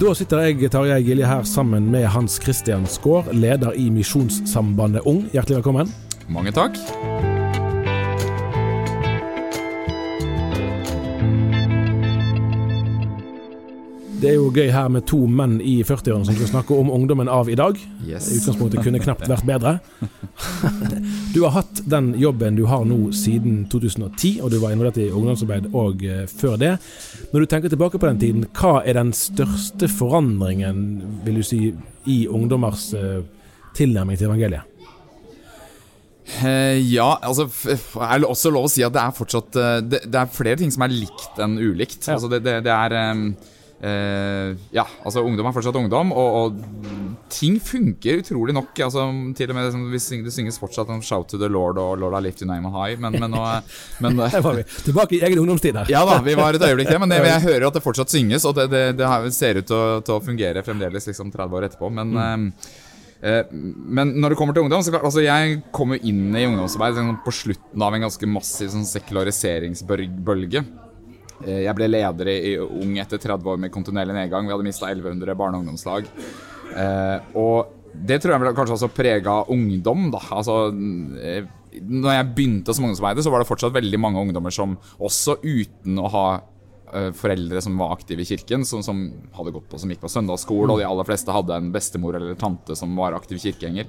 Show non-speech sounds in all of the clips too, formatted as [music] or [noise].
Da sitter jeg, Tarjei Gilje, her sammen med Hans Christian Skaar, leder i Misjonssambandet Ung. Hjertelig velkommen. Mange takk. Det er jo gøy her med to menn i 40-årene som skal snakke om ungdommen av i dag. Yes. Utgangspunktet kunne knapt vært bedre. [laughs] Du har hatt den jobben du har nå siden 2010, og du var involvert i ungdomsarbeid òg før det. Når du tenker tilbake på den tiden, hva er den største forandringen, vil du si, i ungdommers eh, tilnærming til evangeliet? Eh, ja, altså er det også lov å si at det er fortsatt eh, Det, det er flere ting som er likt enn ulikt. Ja. Altså det, det, det er eh, Ja, altså ungdom er fortsatt ungdom, og, og ting funker utrolig nok. Altså Til og med liksom, vi syng, Det synges fortsatt om 'Shout to the Lord' og 'Lord I lift your name on high', men, men nå men, var vi. Tilbake i egen ungdomstid her. Ja da, vi var et øyeblikk det, men det, jeg hører at det fortsatt synges, og det, det, det ser ut til å, til å fungere fremdeles liksom 30 år etterpå. Men, mm. uh, men når det kommer til ungdom, så klart, altså jeg kom jo inn i ungdomsarbeid sånn, på slutten av en ganske massiv sånn, sekulariseringsbølge. Eh, Jeg ble leder i Ung etter 30 år med kontinuerlig nedgang. Vi hadde mista 1100 barne- og ungdomslag. Eh, og det tror jeg kanskje også prega ungdom, da. Altså eh, når jeg begynte som ungdomsarbeider, så var det fortsatt veldig mange ungdommer som også uten å ha foreldre som var aktive i kirken, som, som hadde gått på, som gikk på søndagsskole, og de aller fleste hadde en bestemor eller tante som var aktiv kirkegjenger.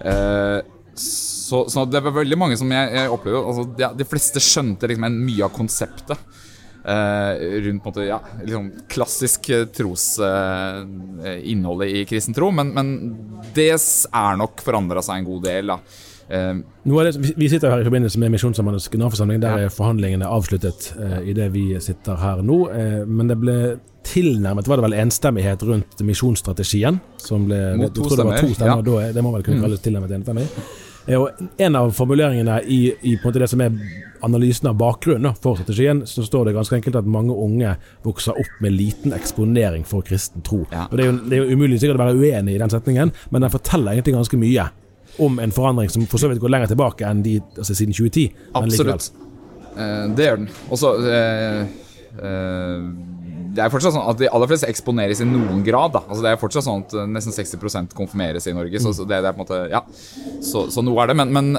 Eh, så, så det var veldig mange som jeg, jeg opplevde altså, de, de fleste skjønte liksom mye av konseptet. Eh, rundt måte, ja, liksom klassisk trosinnholdet eh, i kristen tro, men, men det er nok forandra seg en god del. da. Eh, er det, vi- sitter her i forbindelse med Misjonssambandets generalforsamling. Der Ja. er forhandlingene avsluttet uh, idet vi sitter her nå. eh, men det ble tilnærmet var det vel enstemmighet rundt misjonsstrategien. Som ble, Mot to stemmer. det var to stemmer, ja. Da, det må vel kunne Mm. kalles tilnærmet enstemmig. Eh, og en av formuleringene i, i det som er analysen av bakgrunnen for strategien, så står det ganske enkelt at mange unge vokser opp med liten eksponering for kristen tro. Ja. Og det er, jo, det er jo umulig sikkert å være uenig i den setningen, men den forteller egentlig ganske mye om en forandring som for så vidt går lenger tilbake enn de, altså siden 2010. men likevel. Absolutt. Eh, det gjør den. Også eh, eh, Det er fortsatt sånn at de aller fleste eksponeres i noen grad. Da. Altså Det er fortsatt sånn at eh, nesten 60% konfirmeres i Norge. Så, så det, det er på en måte Ja, så, så noe er det. Men, men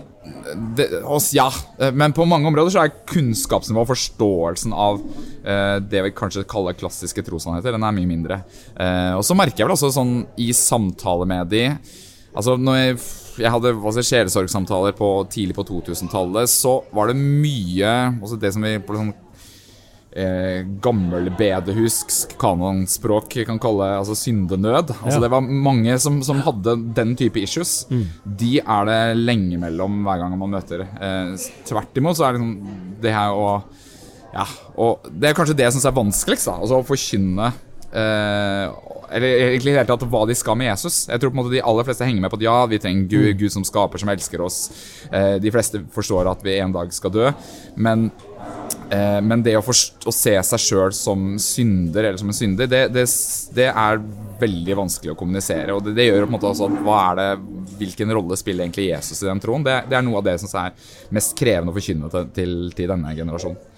det, oss, ja. Eh, Men på mange områder så er kunnskapsnivået og forståelsen av eh, det vi kanskje kaller klassiske trossannheter, den er mye mindre. Eh, og så merker jeg vel også sånn i samtale med de Altså når jeg, jeg hadde altså, sjelesorgsamtaler tidlig på 2000-tallet, så var det mye altså Det som vi på sånn eh, gammelbedehusk kanonspråk kan kalle altså syndenød. Altså Ja. Det var mange som, som hadde den type issues. De er det lenge mellom hver gang man møter. Eh, tvert imot så er det liksom det her å Ja, og det er kanskje det jeg syns er vanskeligst. da Altså å forkynne eh, Eller egentlig i det hele tatt hva de skal med Jesus. Jeg tror på en måte de aller fleste henger med på at ja, vi trenger Gud, Gud som skaper, som elsker oss. Eh, de fleste forstår at vi en dag skal dø. Men, eh, men det å, forst- å se seg sjøl som synder, eller som en synder, det, det, det er veldig vanskelig å kommunisere. Og det, det gjør på en måte også at hva er det, hvilken rolle spiller egentlig Jesus i den troen? Det, det er noe av det som er mest krevende å forkynne til, til, til denne generasjonen.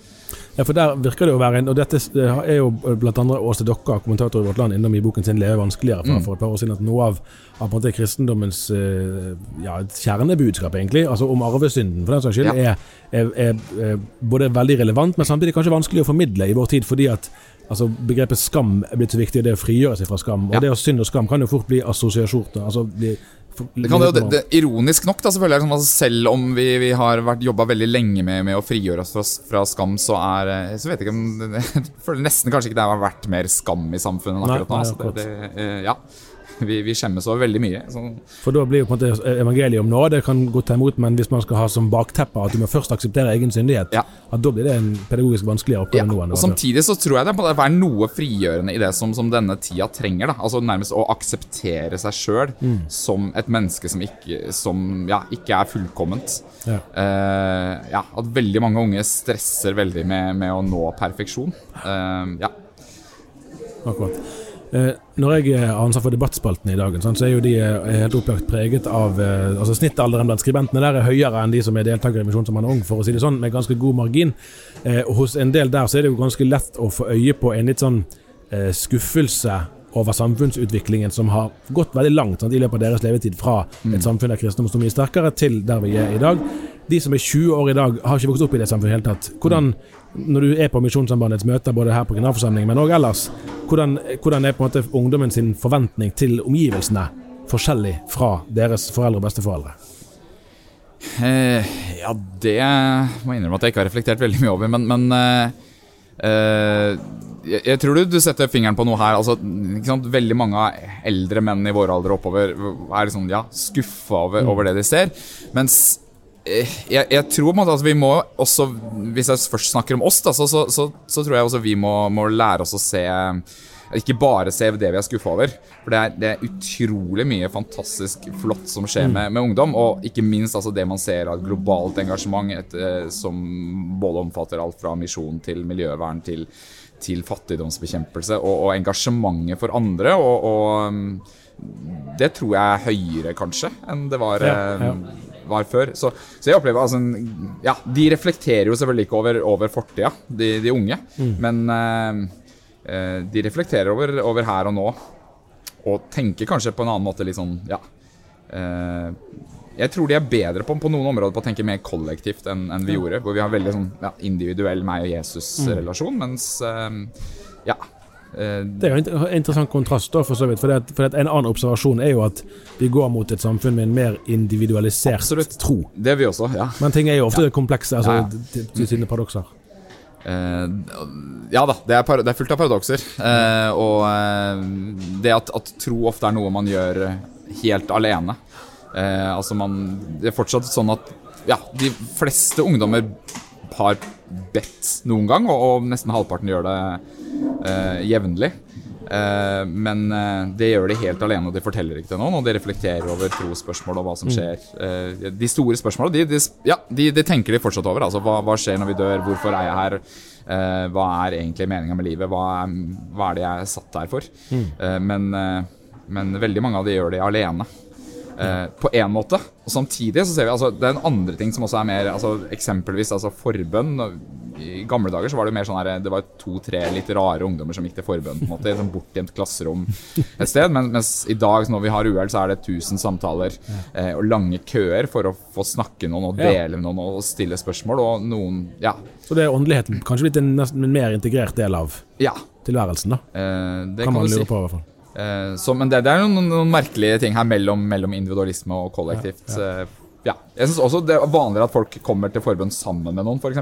Ja, for der virker det å være en Og dette er jo blant andre Åste Dokka, kommentator i Vårt Land, innom i boken sin 'Leve vanskeligere' for, for et par år siden. At noe av, av på en måte kristendommens eh, ja, kjernebudskap, egentlig, altså om arvesynden, for den saks skyld, Ja. er, er, er, er både veldig relevant, men samtidig kanskje vanskelig å formidle i vår tid, fordi at Altså, Begrepet skam er blitt så viktig, det å frigjøre seg fra skam. Og Ja. det å synd og skam kan jo fort bli assosiasjoner. Altså, bli, Det kan det, det, ironisk nok, da, selvfølgelig, liksom, sånn selv om vi, vi har jobba veldig lenge med, med å frigjøre oss fra, fra skam, så er eh, Så vet jeg ikke om [laughs] Jeg føler nesten kanskje ikke det har vært mer skam i samfunnet enn Nei, akkurat nå. nei, altså, det, det, eh, ja. [laughs] Vi, vi skjemmes over veldig mye. Så, For da blir jo på en måte evangeliet om nåde kan godt ta imot, men hvis man skal ha som bakteppe at du må først akseptere egen syndighet, Ja. at da blir det en pedagogisk vanskeligere oppgave ja, nå enn det var. Samtidig så tror jeg det må være noe frigjørende i det som, som denne tida trenger. da Altså Nærmest å akseptere seg sjøl Mm. som et menneske som ikke, som, ja, ikke er fullkomment. Ja. Uh, ja, At veldig mange unge stresser veldig med, med å nå perfeksjon. Uh, ja. Akkurat. Eh, når jeg har ansvar for debattspaltene i dagen, så er jo de eh, helt opplagt preget av eh, altså Snittalderen blant skribentene der er høyere enn de som er deltakere i Misjon som man er ung, for å si det sånn, med ganske god margin. Og hos en del der så er det jo ganske lett å få øye på en litt sånn skuffelse over samfunnsutviklingen som har gått veldig langt sant, i løpet av deres levetid, fra et samfunn der kristendom sto mye sterkere, til der vi er i dag. De som er 20 år i dag, har ikke vokst opp i det samfunnet i det hele tatt. Hvordan, når du er på Misjonssambandets møter, både her på generalforsamlingen, men òg ellers, hvordan, hvordan er på en måte ungdommen sin forventning til omgivelsene forskjellig fra deres foreldre og besteforeldre? Eh, ja, det må jeg innrømme at jeg ikke har reflektert veldig mye over, men, men eh, eh, jeg, jeg tror du, du setter fingeren på noe her. Altså? Veldig mange eldre menn i vår alder oppover er liksom, ja, skuffa over, over det de ser. Mens eh, jeg, jeg tror at vi må også Hvis jeg først snakker om oss, da, så, så, så, så tror jeg også vi må, må lære oss å se ikke bare se det vi er skuffa over. For det er, det er utrolig mye fantastisk flott som skjer med, med ungdom. Og ikke minst altså, det man ser av globalt engasjement et, eh, som både omfatter alt fra misjon til miljøvern til, til fattigdomsbekjempelse. Og, og engasjementet for andre. Og, og mm, det tror jeg er høyere, kanskje, enn det var, Ja, ja. eh, var før. Så, så jeg opplever altså Ja, de reflekterer jo selvfølgelig ikke over, over fortida, de, de unge. Men eh, eh, de reflekterer over, over her og nå. Og tenker kanskje på en annen måte litt sånn Ja. eh, jeg tror de er bedre på, på noen områder på å tenke mer kollektivt enn enn vi gjorde. Hvor vi har veldig sånn ja, individuell meg og Jesus-relasjon, mens eh, ja. eh, Det er jo en interessant kontrast, da, for så vidt. For, det, at- for det en annen observasjon er jo at vi går mot et samfunn med en mer individualisert Absolutt. tro. det er vi også, ja. Men ting er jo ofte komplekse, altså Ja, ja. til, til sine paradokser. Uh, ja da, det er, det er fullt av paradokser. Uh, og uh, det at, at tro ofte er noe man gjør helt alene. Eh, altså man Det er fortsatt sånn at ja, de fleste ungdommer har bedt noen gang, og, og nesten halvparten gjør det eh, jevnlig. Eh, men eh, det gjør de helt alene, og de forteller ikke til noen. Og de reflekterer over trosspørsmål og hva som skjer. Eh, de store spørsmålene, de, de, ja, de, de tenker de fortsatt over. Altså, hva, hva skjer når vi dør? Hvorfor er jeg her? Eh, hva er egentlig meninga med livet? Hva er, hva er det jeg er satt her for? Eh, men, men veldig mange av de gjør det alene. Eh, på en måte. Og samtidig så ser vi altså, det er en andre ting som også er mer altså, Eksempelvis altså, forbønn. I gamle dager så var det mer sånn her Det var to-tre litt rare ungdommer som gikk til forbønn. på en måte I et bortgjemt klasserom et sted. Men, mens i dag, når vi har uhell, så er det 1000 samtaler eh, og lange køer for å få snakke noen og dele med noen og stille spørsmål. Og noen Ja. Så det er åndeligheten kanskje blitt en, en mer integrert del av ja tilværelsen, da. eh, det Kan kan, man du si. lure på, i hvert fall. Eh, så, men det, det er noen, noen merkelige ting her mellom, mellom individualisme og kollektivt. Ja. ja. Jeg syns også det er vanligere at folk kommer til forbønn sammen med noen, f.eks.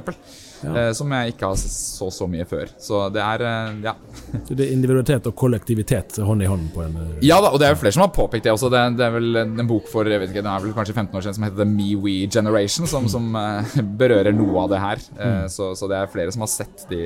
Ja. Eh, som jeg ikke har så så mye før. Så det er eh, ja. [laughs] Så det er individualitet og kollektivitet hånd i hånd på en eh, Ja da, og det er jo flere som har påpekt det også. Det, det er vel en bok for jeg vet ikke, den er vel kanskje 15 år siden som heter The Me We Generation, som, som eh, [laughs] berører noe av det her. Eh, så, så det er flere som har sett de,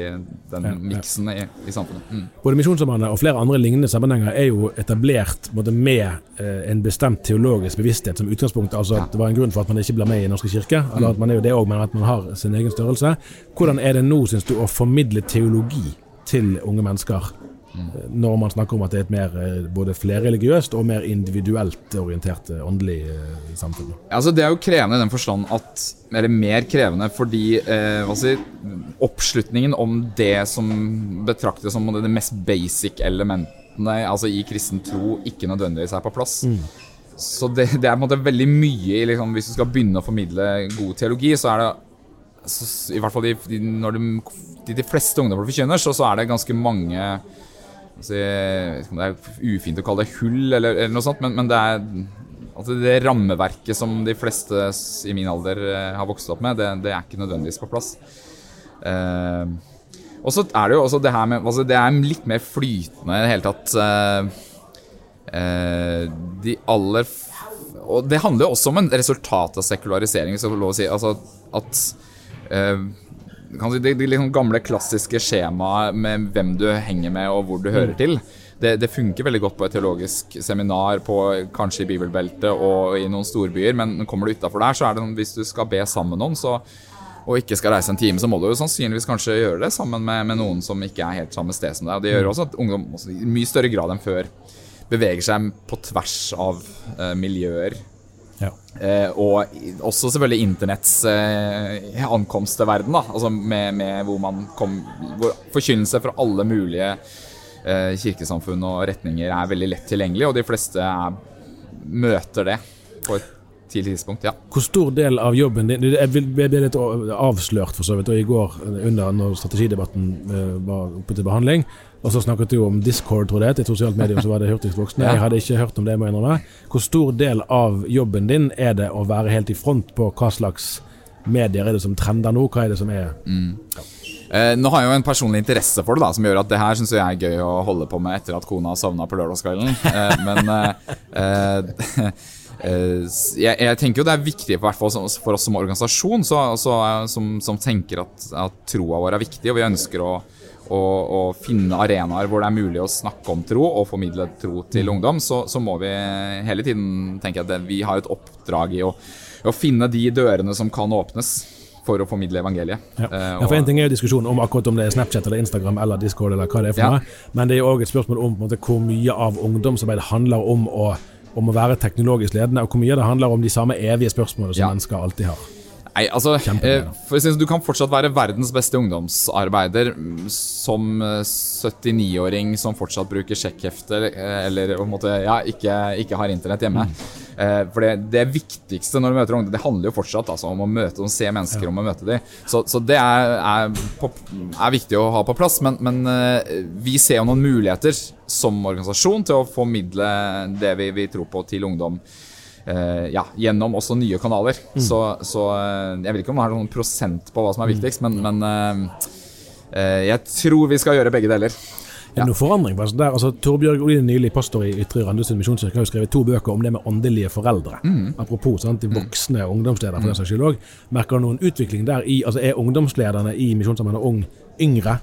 den Ja, miksen i, i samfunnet. Mm. Både Misjonssambandet og flere andre lignende sammenhenger er jo etablert på med en bestemt teologisk bevissthet som utgangspunkt. Altså at det var en grunn for at man ikke ble med i norske kirke, eller at man er jo det òg, men at man har sin egen størrelse. Hvordan er det nå, syns du, å formidle teologi til unge mennesker? eh, Når man snakker om at det er et mer eh, både flerreligiøst og mer individuelt orientert eh, åndelig samfunn. Altså, det er jo krevende i den forstand at Eller mer krevende fordi eh, si, oppslutningen om det som betraktes som det mest basic elementene altså i kristen tro, ikke nødvendigvis er på plass. Så det, det er på en måte veldig mye liksom, Hvis du skal begynne å formidle god teologi, så er det så, I hvert fall de, de, når de, de, fleste ungdommer forkynner, så, så er det ganske mange altså, Jeg det er ufint å kalle det hull, eller, eller noe sånt, men, men det er Altså Det rammeverket som de fleste i min alder eh, har vokst opp med, det, det er ikke nødvendigvis på plass. Eh, og så er det jo også det her med altså Det er litt mer flytende i det hele tatt. eh, de aller Og det handler jo også om en resultat av sekularisering, får lov å si. Altså at eh, si, det, det liksom gamle, klassiske skjemaet med hvem du henger med og hvor du hører til, det, det funker veldig godt på et teologisk seminar, på, kanskje i bibelbeltet og i noen storbyer, men kommer du utafor der, så er det sånn hvis du skal be sammen med noen, så, og ikke skal reise en time, så må du jo sannsynligvis kanskje gjøre det sammen med, med noen som ikke er helt samme sted som deg. Og det gjør også at ungdom også, i mye større grad enn før beveger seg på tvers av uh, miljøer. Ja. Uh, og også selvfølgelig internetts uh, ankomst til verden, da. Altså med, med hvor man kom Hvor forkynnelse fra alle mulige uh, kirkesamfunn og retninger er veldig lett tilgjengelig, og de fleste er, møter det på et tidlig tidspunkt. Ja. Hvor stor del av jobben din Jeg ble litt avslørt for så vidt, og i går under når strategidebatten eh, var oppe til behandling, og så snakket du om Discord, tror jeg et sosialt medium som var det hurtigst voksende. [laughs] Jeg hadde ikke hørt om det, må jeg innrømme. Hvor stor del av jobben din er det å være helt i front på hva slags medier er det som trender nå? Hva er det som er Eh, nå har jeg jo en personlig interesse for det, da, som gjør at det her syns jeg er gøy å holde på med etter at kona sovna på lørdagskvelden. Eh, men eh, eh, [laughs] jeg, jeg tenker jo det er viktig, for, for oss som organisasjon, så, så, eh, som, som tenker at, at troa vår er viktig, og vi ønsker å, å, å finne arenaer hvor det er mulig å snakke om tro og formidle tro til ungdom, så, så må vi hele tiden tenke at det, vi har et oppdrag i å, å finne de dørene som kan åpnes for å formidle evangeliet. Ja. Eh, ja, for En ting er jo diskusjon om akkurat om det er Snapchat eller Instagram eller Discord, eller hva det er for Ja. noe, men det er jo òg et spørsmål om måte, hvor mye av ungdomsarbeid handler om å, om å være teknologisk ledende, og hvor mye det handler om de samme evige spørsmålene som Ja. mennesker alltid har. Nei, altså eh, sånn, Du kan fortsatt være verdens beste ungdomsarbeider mm, som eh, 79-åring som fortsatt bruker sjekkhefte eh, eller på en måte, ja, ikke, ikke har internett hjemme. Eh, For det, det viktigste når du møter ungdom, det handler jo fortsatt altså, om å møte dem, se mennesker, om å møte dem. Så, så det er, er, på, er viktig å ha på plass. Men, men eh, vi ser jo noen muligheter som organisasjon til å formidle det vi, vi tror på til ungdom eh, ja, gjennom også nye kanaler. Så, så eh, jeg vet ikke om det er noen prosent på hva som er viktigst, men, men eh, eh, jeg tror vi skal gjøre begge deler. Er det noe forandring? på der? Altså, Torbjørg Olin, nylig pastor i Ytre Randesund misjonskirke, har jo skrevet to bøker om det med åndelige foreldre. Apropos sant, de voksne ungdomsledere, for den saks skyld òg. Merker du noen utvikling der i altså Er ungdomslederne i Misjonssambandet Ung yngre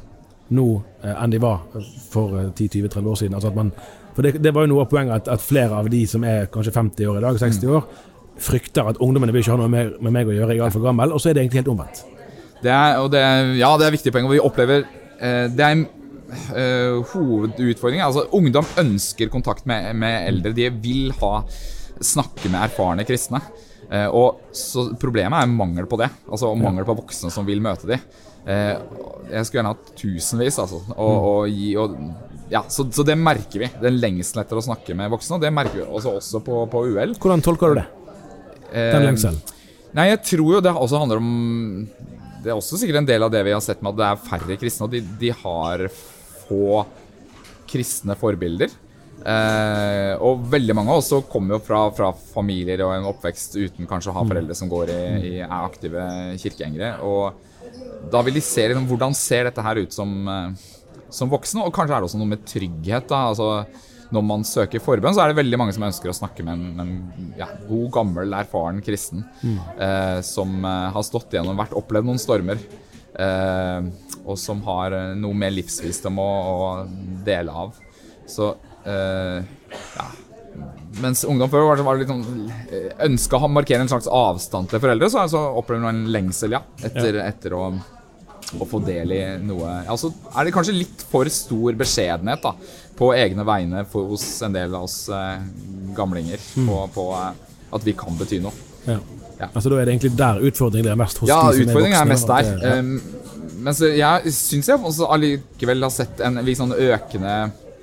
nå eh, enn de var for eh, 10-20-30 år siden? Altså at man, for det, det var jo noe av poenget at, at flere av de som er kanskje 50 år i dag, 60 år, frykter at ungdommene vil ikke ha noe med, med meg å gjøre, jeg er altfor gammel. Og så er det egentlig helt omvendt. Det er, og det, er- ja, det er viktige poeng. Og vi opplever eh, Det er eh, hovedutfordring. Altså, ungdom ønsker kontakt med, med eldre. De vil ha snakke med erfarne kristne. Eh, og så Problemet er mangel på det. Altså Mangel på voksne som vil møte dem. Eh, jeg skulle gjerne hatt tusenvis, altså. Og, og gi, og, ja, så, så det merker vi. Den lengselen etter å snakke med voksne. Og det merker vi også, også på, på UL. Hvordan tolker du det? Den Eh, lengselen? Nei, jeg tror jo det også handler om Det er også sikkert en del av det vi har sett med at det er færre kristne, og de, de har få kristne forbilder. Eh, og veldig mange av oss kommer jo fra, fra familier og en oppvekst uten kanskje å ha foreldre som går i, i, er aktive kirkegjengere. Og da vil de se liksom, hvordan ser dette her ut som, eh, som voksne, og kanskje er det også noe med trygghet. da, altså når man søker forbønn, så er det veldig mange som ønsker å snakke med en, en ja, god, gammel, erfaren kristen eh, som eh, har stått gjennom, vært opplevd noen stormer. Eh, og som har eh, noe mer livsvisdom å, å dele av. Så eh, ja. Mens ungdom før var var liksom ønska å markere en slags avstand til foreldre, så, så opplever man en lengsel ja, etter, etter å, å få del i noe Altså er det kanskje litt for stor beskjedenhet da, på egne vegne for, hos en del av oss eh, gamlinger på, på eh, at vi kan bety noe. Ja. Ja. Altså Da er det egentlig der utfordringen er mest hos Ja, de som er voksne, mest der. det- ja. Um, men jeg syns jeg også allikevel har sett en viss sånn økende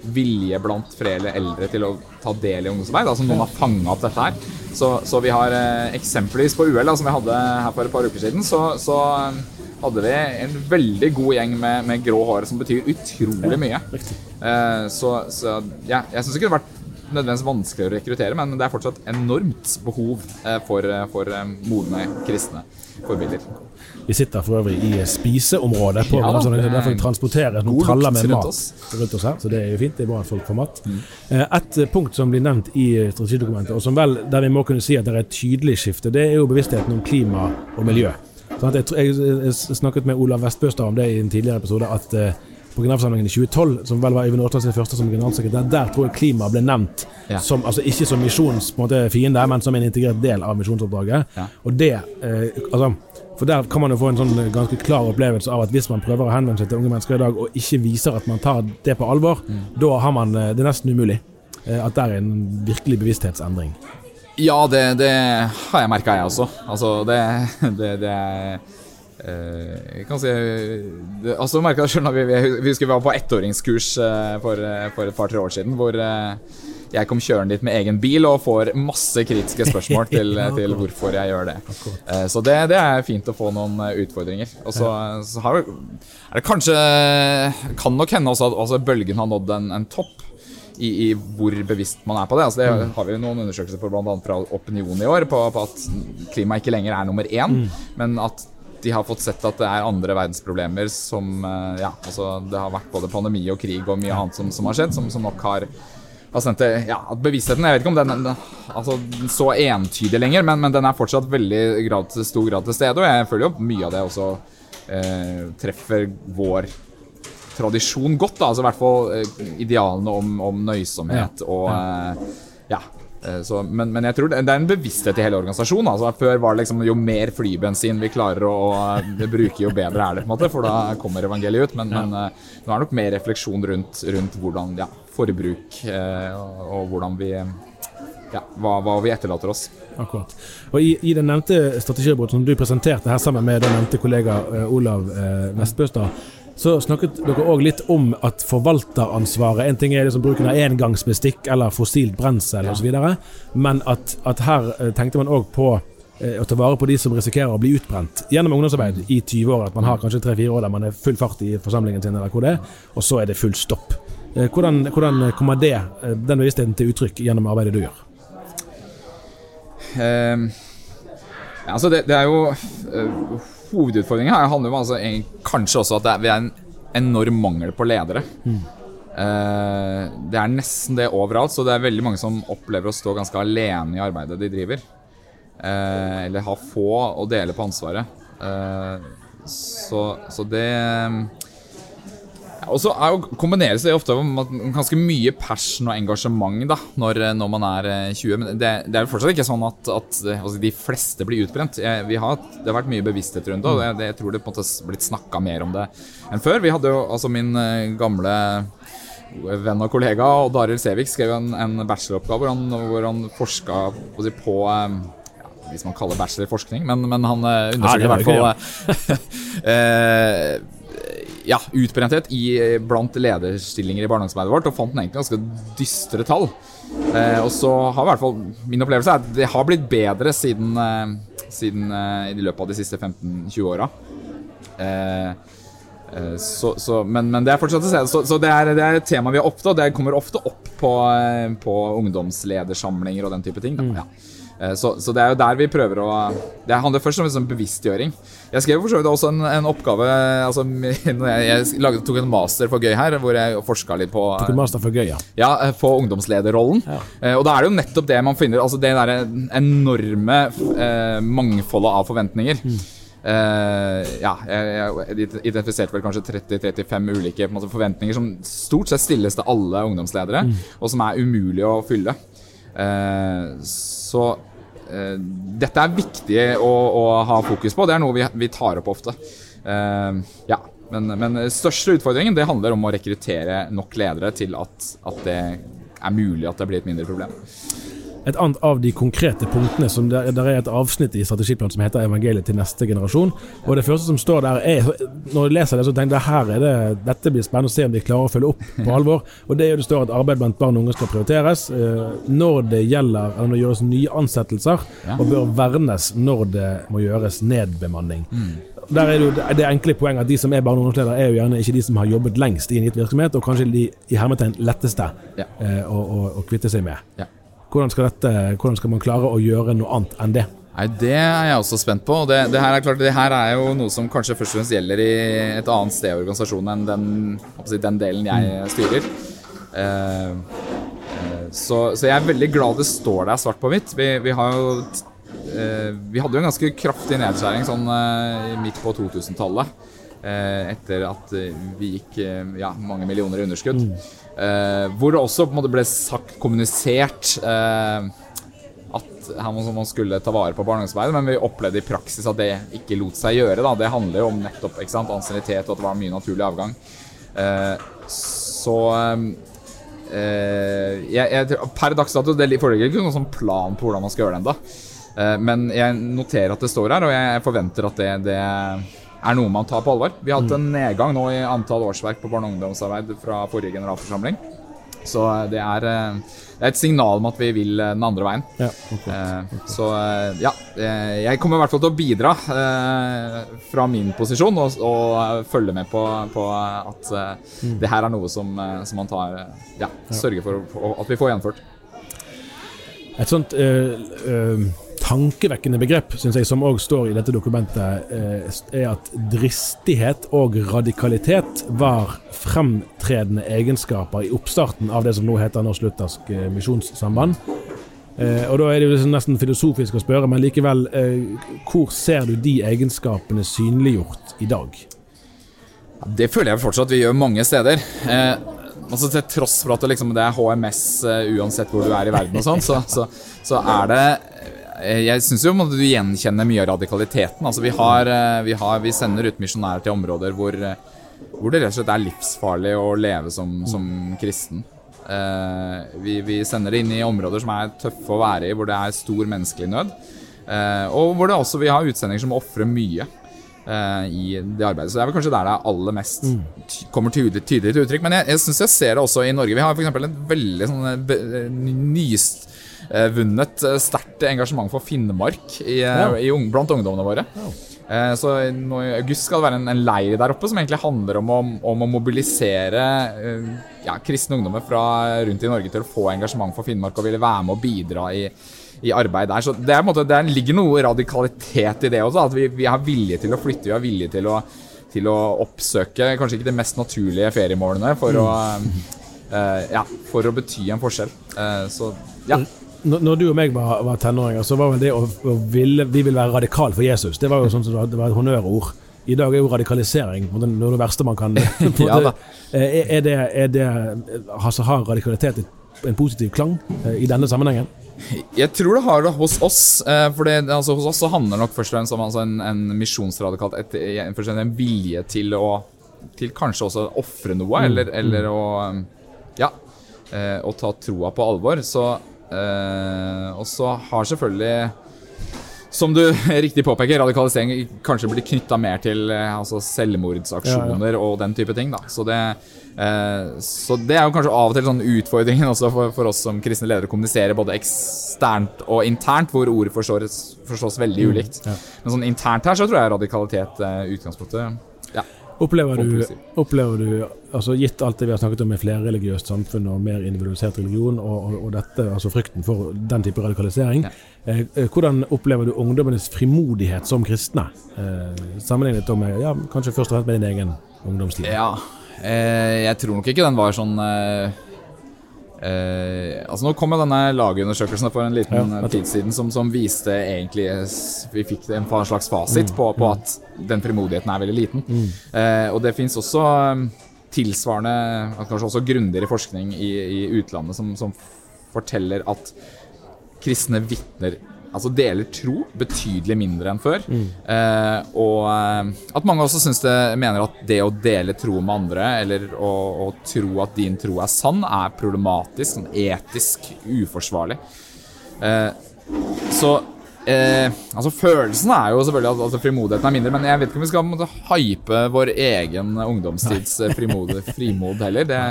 vilje blant flere eldre til å ta del i ungdomsarbeid. Altså noen har fanga opp dette her. Så, så vi har eh, eksempelvis på UL, da, som vi hadde her for et par uker siden, så, så um, hadde vi en veldig god gjeng med, med grå hår som betyr utrolig mye. Eh, så så ja, jeg syns det kunne vært nødvendigvis vanskeligere å rekruttere, men det er fortsatt enormt behov eh, for, eh, for eh, modne kristne forbilder. Vi sitter for øvrig i spiseområdet, på, Ja sånn, er derfor transporterer noen traller med mat rundt oss her. Så det er jo fint. Det er bra at folk får mat. Mm. Et punkt som blir nevnt i strategidokumentet, og som vel der vi må kunne si at det er et tydelig skifte, det er jo bevisstheten om klima og miljø. Sånn jeg, jeg, snakket med Olav Vestbøstad om det i en tidligere episode, at på generalforsamlingen i 2012, som vel var Øyvind Aasland sin første som generalsekretær, der tror jeg klima ble nevnt Ja. som, altså ikke som misjons måte, fiende, men som en integrert del av misjonsoppdraget. Ja. Og det eh, altså, For der kan man jo få en sånn ganske klar opplevelse av at hvis man prøver å henvende seg til unge mennesker i dag og ikke viser at man tar det på alvor, Mm. da har man eh, Det er nesten umulig. Eh, At det er en virkelig bevissthetsendring. Ja, det, det har jeg merka, jeg også. Altså, det, [laughs] det, det er eh, jeg kan si det, Altså jeg selv når vi, vi, husker vi var på ettåringskurs eh, for, eh, for et par-tre år siden, hvor eh, jeg kom kjørende dit med egen bil og får masse kritiske spørsmål [laughs] til, til hvorfor jeg gjør det. Eh, Så det, det er fint å få noen eh, utfordringer. Og så, så har, vi- er det kanskje Kan nok hende også at altså, bølgen har nådd en, en topp. I, I hvor bevisst man er på det. Altså det har vi noen undersøkelser for bl.a. fra Opinion i år, på, på at klima ikke lenger er nummer én, men at de har fått sett at det er andre verdensproblemer som eh, Ja, altså det har vært både pandemi og krig og mye annet som, som har skjedd, som, som nok har det, ja, at Bevisstheten Jeg vet ikke om den er altså, så entydig lenger, men, men den er fortsatt veldig grad, stor grad til stede. Og jeg føler jo mye av det også eh, treffer vår tradisjon godt. Da. Altså i hvert fall eh, idealene om, om nøysomhet og eh, ja. Eh, Så, men, men jeg tror det, det er en bevissthet i hele organisasjonen. Altså, før var det liksom jo mer flybensin vi klarer å, å eh, bruke, jo bedre er det, på en måte, for da kommer evangeliet ut. Men, men eh, nå er det nok mer refleksjon rundt, rundt hvordan ja, forbruk og, og hvordan vi ja, hva, hva vi etterlater oss. Akkurat. Og I, i den nevnte strategirapporten som du presenterte her sammen med den nevnte kollega Olav eh, Vestbøstad, så snakket dere òg litt om at forvalteransvaret En ting er liksom bruken av engangsbestikk eller fossilt brensel Ja. osv., men at, at her eh, tenkte man òg på eh, å ta vare på de som risikerer å bli utbrent gjennom ungdomsarbeid i 20 år. At man har kanskje tre-fire år der man er full fart i forsamlingen sin, eller hvor det er, og så er det full stopp. Eh, Hvordan, hvordan kommer det, den bevisstheten til uttrykk gjennom arbeidet du gjør? Um, altså det, det er jo uh, Hovedutfordringen her handler om altså, en, kanskje også at det er, vi er en enorm mangel på ledere. Eh, det er nesten det overalt, så det er veldig mange som opplever å stå ganske alene i arbeidet de driver. Eh, eller ha få å dele på ansvaret. Eh, så, så det og så er kombineres det ofte med ganske mye passion og engasjement da, når, når man er eh, 20. Men det, det er jo fortsatt ikke sånn at, at eh, altså, de fleste blir utbrent. Jeg, vi har, det har vært mye bevissthet rundt det, og det, jeg tror det på en måte har blitt snakka mer om det enn før. Vi hadde jo altså min eh, gamle venn og kollega Odd Arild Sævik skrev en, en bacheloroppgave hvor han, hvor han forska på, på eh, hvis man kaller bachelor forskning, men, men han eh, undersøkte i hvert fall eh, [laughs] ja, utbrenthet i, blant lederstillinger i barnehagearbeidet vårt, og fant egentlig ganske dystre tall. Eh, og så har i hvert fall min opplevelse er at det har blitt bedre siden, eh, siden eh, i løpet av de siste 15-20 åra. Eh, Eh, så, så, men, men det er fortsatt å se. Så, så det, er, det er et tema vi er opptatt av. Det kommer ofte opp på, eh, på ungdomsledersamlinger og den type ting. Da. Ja. Eh, Så, så det er jo der vi prøver å Det handler først om liksom bevisstgjøring. Jeg skrev for så vidt også en, en oppgave altså, [laughs] Jeg, jeg laget, tok en master for gøy her, hvor jeg forska litt på Tok en master for gøy, ja. ja, eh, på ungdomslederrollen. Ja. og da er det jo nettopp det man finner. Altså det derre enorme eh, mangfoldet av forventninger. Eh, ja, jeg, jeg identifiserte vel kanskje 30-35 ulike en måte, forventninger som stort sett stilles til alle ungdomsledere, og som er umulig å fylle. Eh, så eh, dette er viktig å, å ha fokus på. Det er noe vi, vi tar opp ofte. Eh, ja, men, men største utfordringen det handler om å rekruttere nok ledere til at, at det er mulig at det blir et mindre problem. Et annet av de konkrete punktene som der, der er et avsnitt i strategiplanen som heter 'Evangeliet til neste generasjon'. Og Det første som står der, er Når jeg leser det, så tenker jeg her er det, dette blir spennende å se om de klarer å følge opp på [laughs] alvor. Og Det er jo det står at arbeid blant barn og unge skal prioriteres eh, når det gjelder eller når det gjøres nye ansettelser, og bør vernes når det må gjøres nedbemanning. Der er det, det enkle poenget at De som er barne- og ungdomsledere, er jo gjerne ikke de som har jobbet lengst i en gitt virksomhet, og kanskje de i hermetegn letteste Ja. eh, å, å, å kvitte seg med. Ja. Hvordan skal, dette, hvordan skal man klare å gjøre noe annet enn det? Nei, Det er jeg også spent på. og Det, det, her er klart, det her er jo noe som kanskje først og fremst gjelder i et annet sted i organisasjonen enn den, den delen jeg styrer. Eh, eh, så, så jeg er veldig glad det står der svart på hvitt. Vi, vi har jo Vi hadde jo en ganske kraftig nedskjæring sånn eh, midt på 2000-tallet. Eh, etter at eh, vi gikk eh, ja, mange millioner i underskudd. Mm. hvor det også på en måte ble sagt, kommunisert eh, at man skulle ta vare på barne- men vi opplevde i praksis at det ikke lot seg gjøre. Da. Det handler jo om nettopp ikke sant, ansiennitet og at det var mye naturlig avgang. Eh, så eh, jeg, jeg, Per dags dato det foreligger ikke noen sånn plan på hvordan man skal gjøre det ennå. Eh, men jeg noterer at det står her, og jeg forventer at det, det er noe man tar på alvor. Vi har hatt en nedgang nå i antall årsverk på barne- og ungdomsarbeid fra forrige generalforsamling. Så det er, eh, det er et signal om at vi vil eh, den andre veien. Ja, Eh, Så eh, ja, eh, jeg kommer i hvert fall til å bidra eh, fra min posisjon og, og eh, følge med på, på at eh, det her er noe som, eh, som man tar eh, Ja, sørger for at vi får gjennomført. Et sånt øh, øh, tankevekkende begrep, syns jeg, som òg står i dette dokumentet, øh, er at dristighet og radikalitet var fremtredende egenskaper i oppstarten av det som nå heter Norsk Luthersk øh, Misjonssamband. Eh, og da er det jo liksom nesten filosofisk å spørre, men likevel, eh, hvor ser du de egenskapene synliggjort i dag? Det føler jeg fortsatt vi gjør mange steder. Eh, altså Til tross for at det, liksom, det er HMS eh, uansett hvor du er i verden, og sånn, så, så, så er det eh, Jeg syns jo du gjenkjenner mye av radikaliteten. Altså Vi, har, eh, vi, har, vi sender ut misjonærer til områder hvor, eh, hvor det rett og slett er livsfarlig å leve som, som kristen. Eh, vi, vi sender det inn i områder som er tøffe å være i, hvor det er stor menneskelig nød. Eh, og hvor det også vi har utsendinger som ofrer mye eh, i det arbeidet. Så det er vel kanskje der det er aller mest ty kommer tydelig, tydelig til uttrykk. Men jeg, jeg syns jeg ser det også i Norge. Vi har f.eks. et veldig sånn eh, eh, nysvunnet eh, sterkt engasjement for Finnmark i, eh, Ja. i ung, blant ungdommene våre. Ja. Så nå i august skal det være en, en leir der oppe som egentlig handler om å, om å mobilisere ja, kristne ungdommer fra rundt i Norge til å få engasjement for Finnmark og ville være med og bidra i, i arbeid der. Så det, er, måte, det ligger noe radikalitet i det også. At vi, vi har vilje til å flytte, vi har vilje til å, til å oppsøke kanskje ikke de mest naturlige feriemålene for å uh, ja, for å bety en forskjell. Uh, så ja. Når, du og meg var, var tenåringer, så var vel det å, å ville, vi ville være radikal for Jesus. Det var jo sånn som det var, et honnørord. I dag er jo radikalisering noe av det verste man kan [laughs] Ja. Eh, Er, er det, er det altså, Har radikalitet en positiv klang eh, i denne sammenhengen? Jeg tror det har det hos oss. eh, For det, altså, hos oss så handler det nok først og fremst om altså, en, en misjonsradikalt en, vilje til å Til kanskje også å ofre noe, eller, eller å Ja. Å ta troa på alvor. Så Og så har selvfølgelig som du [laughs] riktig påpeker, radikalisering kanskje blir knytta mer til eh, altså selvmordsaksjoner og den type ting. Da. Så, det, eh, så det er jo kanskje av og til sånn utfordringen [laughs] også for, for oss som kristne ledere å kommunisere både eksternt og internt, hvor ordet forstås, forstås veldig ulikt. ja. Men sånn internt her så tror jeg radikalitet er utgangspunktet. Opplever du, opplever du altså Gitt alt det vi har snakket om i flerreligiøst samfunn og mer individualisert religion, og, og, og dette, altså frykten for den type radikalisering, Ja. eh, eh, hvordan opplever du ungdommenes frimodighet som kristne? Eh, sammenlignet med ja, kanskje først og fremst med din egen ungdomstid? Ja, eh, jeg tror nok ikke den var sånn eh, eh, Altså Nå kom jo denne lagundersøkelsen for en liten Ja, eh, tid siden som, som viste egentlig s- Vi fikk en slags fasit Mm, på, på at den frimodigheten er veldig liten. Eh, og det fins også eh, tilsvarende, kanskje også grundigere forskning i, i utlandet som, som forteller at kristne vitner Altså deler tro betydelig mindre enn før. Eh, og eh, at mange også synes det, mener at det å dele tro med andre, eller å, å tro at din tro er sann, er problematisk, sånn etisk uforsvarlig. Eh, så eh, Altså Følelsen er jo selvfølgelig at altså, frimodigheten er mindre, men jeg vet ikke om vi skal måtte, hype vår egen ungdomstids frimod, frimod heller. Det,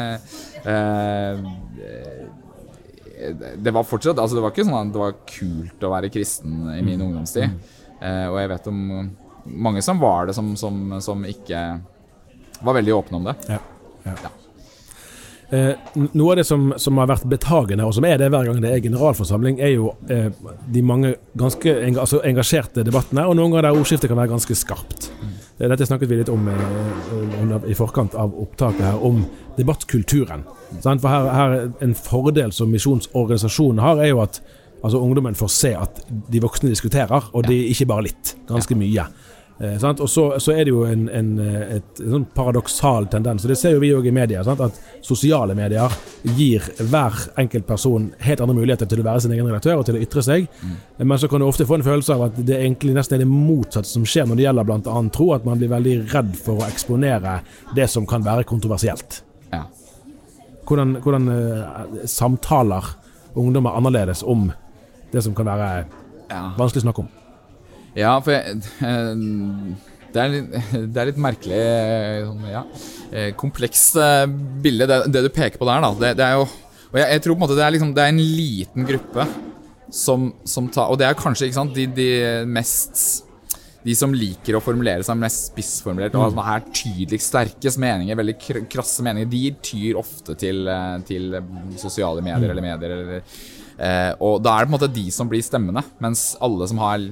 eh, det var fortsatt Altså det var ikke sånn at det var kult å være kristen i min ungdomstid. Eh, og jeg vet om mange som var det, som, som, som ikke var veldig åpne om det. Ja. ja. Eh, noe av det som, som har vært betagende, og som er det hver gang det er generalforsamling, er jo eh, de mange ganske altså engasjerte debattene, og noen ganger der ordskiftet kan være ganske skarpt. Eh, Dette snakket vi litt om eh, i forkant av opptaket her, om debattkulturen. For her, her En fordel som misjonsorganisasjonen har, er jo at altså, ungdommen får se at de voksne diskuterer, og det er ikke bare litt. Ganske mye. Eh? Og så, så er det jo en, en, eh, et, en sånn paradoksal tendens, og det ser jo vi òg i media, sant? at sosiale medier gir hver enkelt person helt andre muligheter til å være sin egen redaktør og til å ytre seg. Mm. Men så kan du ofte få en følelse av at det egentlig nesten er det motsatte som skjer når det gjelder bl.a. tro, at man blir veldig redd for å eksponere det som kan være kontroversielt. Ja. Hvordan, hvordan uh, samtaler ungdommer annerledes om det som kan være Ja. vanskelig å snakke om? Ja, for jeg, eh, det, er litt, [laughs] det er litt merkelig eh, sånn, ja, eh, komplekst bilde, det, det du peker på der. da Det, det er jo Og jeg, jeg tror på en måte det er, liksom, det er en liten gruppe som, som tar Og det er kanskje ikke sant, de, de mest de som liker å formulere seg mest spissformulert og altså, er tydeligst sterkest meninger, veldig krasse meninger, de tyr ofte til, til sosiale medier eller medier. Eller, eh, og da er det på en måte de som blir stemmene, mens alle som har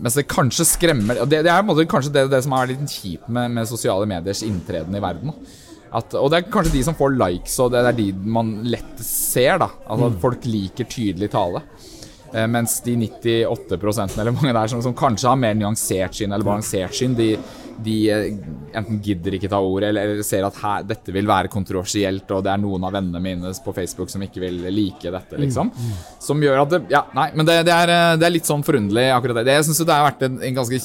mens det kanskje skremmer det, det er måte kanskje det, det som er litt kjipt med, med sosiale mediers inntreden i verden. At, og det er kanskje de som får likes, og det er de man lett ser. da Altså at Folk liker tydelig tale. Eh, mens de 98% eller mange der som, som kanskje har mer nyansert syn eller balansert syn, de, de eh, enten gidder ikke ta ordet eller, eller ser at her, dette vil være kontroversielt, og det er noen av vennene mine på Facebook som ikke vil like dette, liksom. Som gjør at det Ja, nei, men det, det, er, eh, det er litt sånn forunderlig, akkurat det. jeg syns det har vært en, en ganske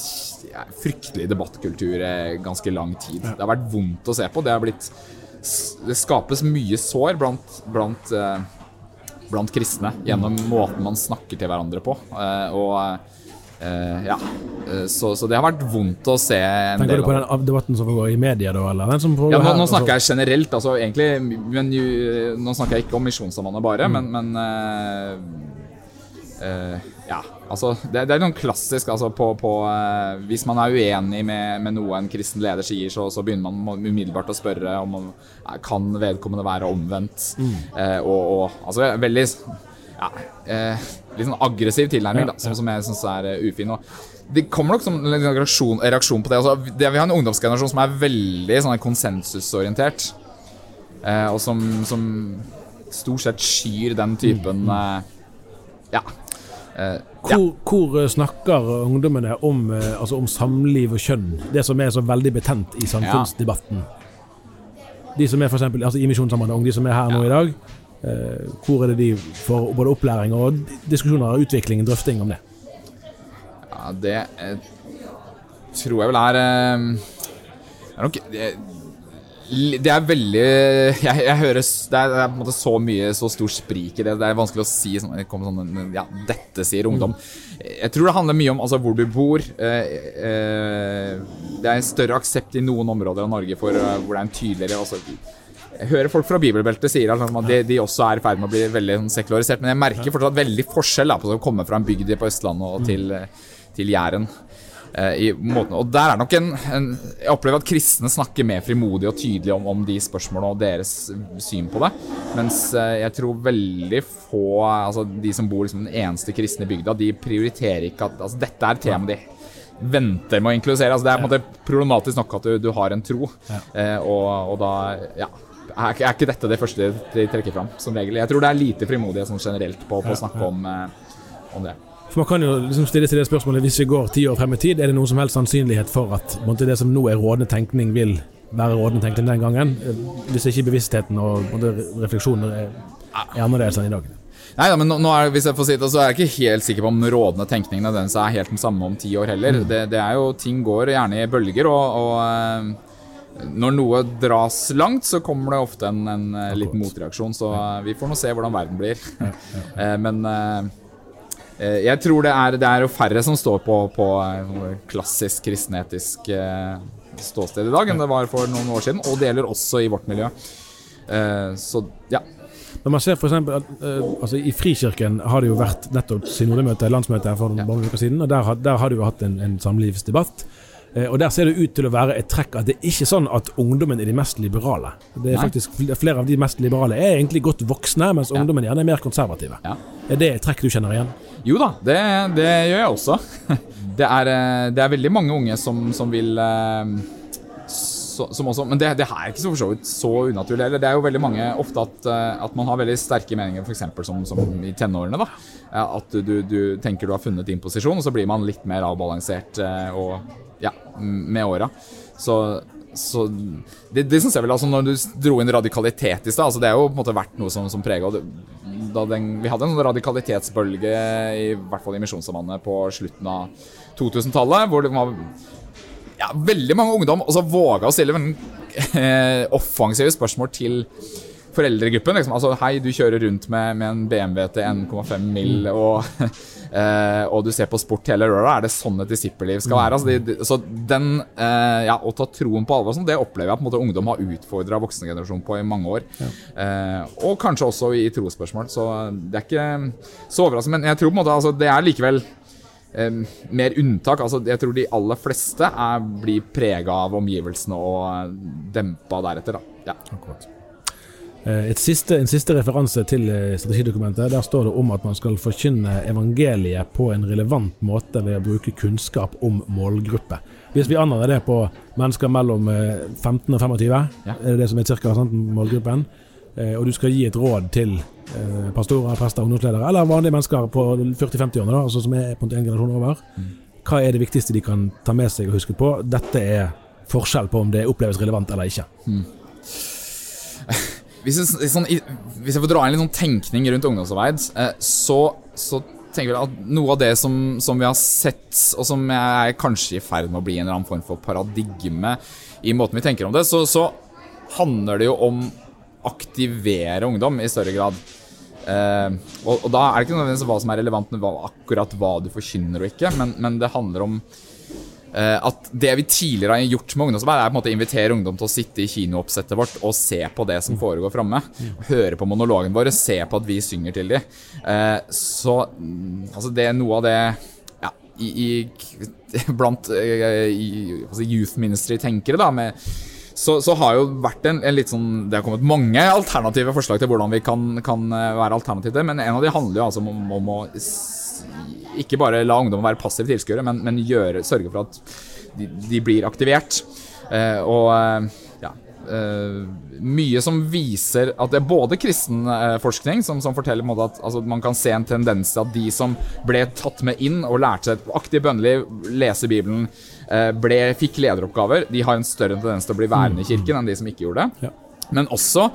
ja, fryktelig debattkultur ganske lang tid. Det har vært vondt å se på. Det har blitt Det skapes mye sår blant, blant eh, blant kristne gjennom måten man snakker til hverandre på. Eh, og eh, ja, Eh, så, så det har vært vondt å se en Tenker del du på den debatten som foregår i media, da? Eller den som ja, nå, nå snakker jeg generelt, altså egentlig men, Nå snakker jeg ikke om Misjonssambandet bare, men, men eh, eh, Ja, altså Det, det er noe klassisk altså på, på eh, Hvis man er uenig med, med noe en kristen leder sier, så, så begynner man umiddelbart å spørre om om- eh, kan vedkommende være omvendt. Eh, og, og altså veldig ja, eh, litt sånn aggressiv tilnærming, da, som, som jeg syns er uh, ufin. Og det kommer nok som en reaksjon, reaksjon på det. Altså, det. Vi har en ungdomsgenerasjon som er veldig sånn konsensusorientert. Eh, og som, som stort sett skyr den typen eh, Ja. Eh, ja. Hvor, hvor eh, snakker ungdommene om, eh, altså om samliv og kjønn? Det som er så veldig betent i samfunnsdebatten. De som er for eksempel, altså i Misjonssambandet de som er her nå i dag. eh, hvor er det de får både opplæring og diskusjoner, utvikling, drøfting om det? Ja, det eh, tror jeg vel er eh, Det er nok det, det er veldig [laughs] jeg, jeg hører det er, det er på en måte så mye, så stor sprik i det. Det er vanskelig å si sånn, sånn Ja, dette sier ungdom. Jeg tror det handler mye om altså, hvor du bor. Eh, eh, det er en større aksept i noen områder av Norge for uh, hvor det er en tydeligere altså, jeg hører folk fra bibelbeltet sier at liksom, at de, de også er i ferd med å bli veldig sånn, sekularisert, men jeg merker fortsatt veldig forskjell da, på å komme fra en bygd på Østlandet og til, eh, til Jæren. Eh, i måten, og der er nok en, en Jeg opplever at kristne snakker mer frimodig og tydelig om, om de spørsmålene og deres syn på det. Mens eh, jeg tror veldig få Altså de som bor liksom den eneste kristne bygda, de prioriterer ikke at altså, dette er et tema de venter med å inkludere. Altså, det er på en måte problematisk nok at du, du har en tro, ja. og, og da ja, er, ikke- er ikke dette det første de trekker fram, som regel. Jeg tror det er lite frimodighet sånn generelt på, på å snakke om, eh, om det. For Man kan jo liksom stille seg det spørsmålet hvis vi går ti år frem i tid, er det noen som helst sannsynlighet for at måte, det som nå er rådende tenkning, vil være rådende tenkning den gangen? Eh, Hvis ikke bevisstheten og måte, refleksjoner er, er annerledes enn i dag. Nei da, men nå, nå er, hvis jeg får si det, så er jeg ikke helt sikker på om rådende tenkning nødvendigvis er helt den samme om ti år heller. Det, det er jo, Ting går gjerne i bølger, og, og eh, når noe dras langt, så kommer det ofte en, en eh, liten motreaksjon. Så vi får nå se hvordan verden blir. [laughs] Men jeg tror det er, det er jo færre som står på, på eh, klassisk kristenetisk eh, ståsted i dag enn det var for noen år siden, og det gjelder også i vårt miljø. Eh, så ja. Når man ser for eksempel at eh, altså I Frikirken har det jo vært nettopp synodemøte, landsmøte for Ja. noen uker siden, og der, har- der har du jo hatt en, en samlivsdebatt. Eh, og Der ser det ut til å være et trekk at det er ikke sånn at ungdommen er de mest liberale. Det er Nei. faktisk Flere av de mest liberale er egentlig godt voksne, mens Ja. ungdommen gjerne er mer konservative. Ja. Er det et trekk du kjenner igjen? Jo da, det, det gjør jeg også. [laughs] Det er, eh, det er veldig mange unge som, som vil eh, så, som også, Men det, det her er ikke så for så vidt så unaturlig heller. Det er jo veldig mange ofte at, at man har veldig sterke meninger, f.eks. Som, som i tenårene. da At du, du tenker du har funnet din posisjon, og så blir man litt mer avbalansert og ja, med åra. Så, så det, det synes jeg vel altså Når du dro inn radikalitet i stad, altså det er jo på en måte vært noe som, som prega Vi hadde en sånn radikalitetsbølge, i hvert fall i Misjonssambandet, på slutten av 2000-tallet, hvor det var ja, veldig mange ungdom også våga å stille eh, offensive spørsmål til foreldregruppen. Liksom. Altså, hei, du kjører rundt med, med en BMW til 1,5 mil, og, eh, og du ser på sport hele røra. Er det sånn et disippelliv skal være? Altså, de, de, så den, eh, ja, Å ta troen på alvor, sånn, det opplever jeg på en måte ungdom har utfordra voksengenerasjonen på i mange år. Eh, og kanskje også i trosspørsmål. Så det er ikke så overraskende. Men jeg tror på en måte altså, det er likevel mer unntak. Altså, jeg tror de aller fleste er, blir prega av omgivelsene og dempa deretter. Da. Ja. Et siste, en siste referanse til eh, strategidokumentet. Der står det om at man skal forkynne evangeliet på en relevant måte ved å bruke kunnskap om målgruppe. Hvis vi anvender det på mennesker mellom eh, 15 og 25, Ja. er det det som er cirka sant, målgruppen, eh, og du skal gi et råd til eh, pastorer, prester, ungdomsledere, eller vanlige mennesker på 40-50-årene, altså som er på en generasjon over, hva er det viktigste de kan ta med seg og huske på? Dette er forskjell på om det oppleves relevant eller ikke. Hvis, jeg, sånn, hvis jeg får dra inn litt sånn tenkning rundt ungdomsarbeid, eh, så, så tenker jeg at noe av det som, som vi har sett, og som er kanskje i ferd med å bli en eller annen form for paradigme i måten vi tenker om det, så, så handler det jo om aktivere ungdom i større grad. Eh, og, og da er det ikke nødvendigvis hva som er relevant med akkurat hva du forkynner og ikke, men, men det handler om at det vi tidligere har gjort med ungdomsarbeid, er på en måte å invitere ungdom til å sitte i kinooppsettet vårt og se på det som foregår framme. Høre på monologen vår, se på at vi synger til dem. Eh, så mm, altså det er noe av det ja, i, i, [laughs] blant eh, i, altså youth ministry-tenkere, da, med så, så har jo vært en, en litt sånn Det har kommet mange alternative forslag til hvordan vi kan, kan eh, være alternative, men en av de handler jo altså om, om å ikke bare la ungdom være passive tilskuere, men, men gjøre, sørge for at de, de blir aktivert. Eh, og eh, ja eh, Mye som viser at det er både kristen eh, forskning som, som forteller måte at altså, man kan se en tendens til at de som ble tatt med inn og lærte et aktivt bønneliv, lese Bibelen, eh, ble, fikk lederoppgaver, de har en større tendens til å bli værende i kirken enn de som ikke gjorde det. Ja. Men også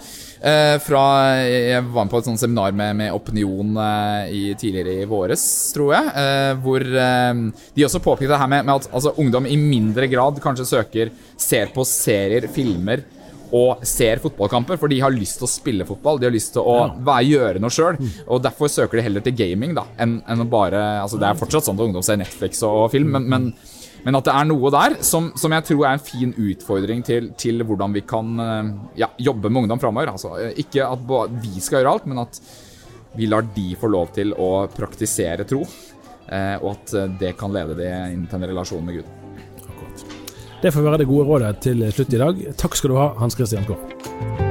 fra Jeg var med på et sånt seminar med, med Opinion eh, i, tidligere i våres, tror jeg. Eh, hvor eh, de også påpekte det her med, med at altså, ungdom i mindre grad kanskje søker Ser på serier, filmer og ser fotballkamper, for de har lyst til å spille fotball. De har lyst til å være, gjøre noe sjøl. Og derfor søker de heller til gaming da, enn enn å bare altså, Det er fortsatt sånn at ungdom ser Netflix og, og film, men, men men at det er noe der som, som jeg tror er en fin utfordring til, til hvordan vi kan eh, ja, jobbe med ungdom framover. Altså, eh, ikke at vi skal gjøre alt, men at vi lar de få lov til å praktisere tro. eh, og at det kan lede de inn til en relasjon med Gud. Det får være det gode rådet til slutt i dag. Takk skal du ha, Hans Christian Gaard.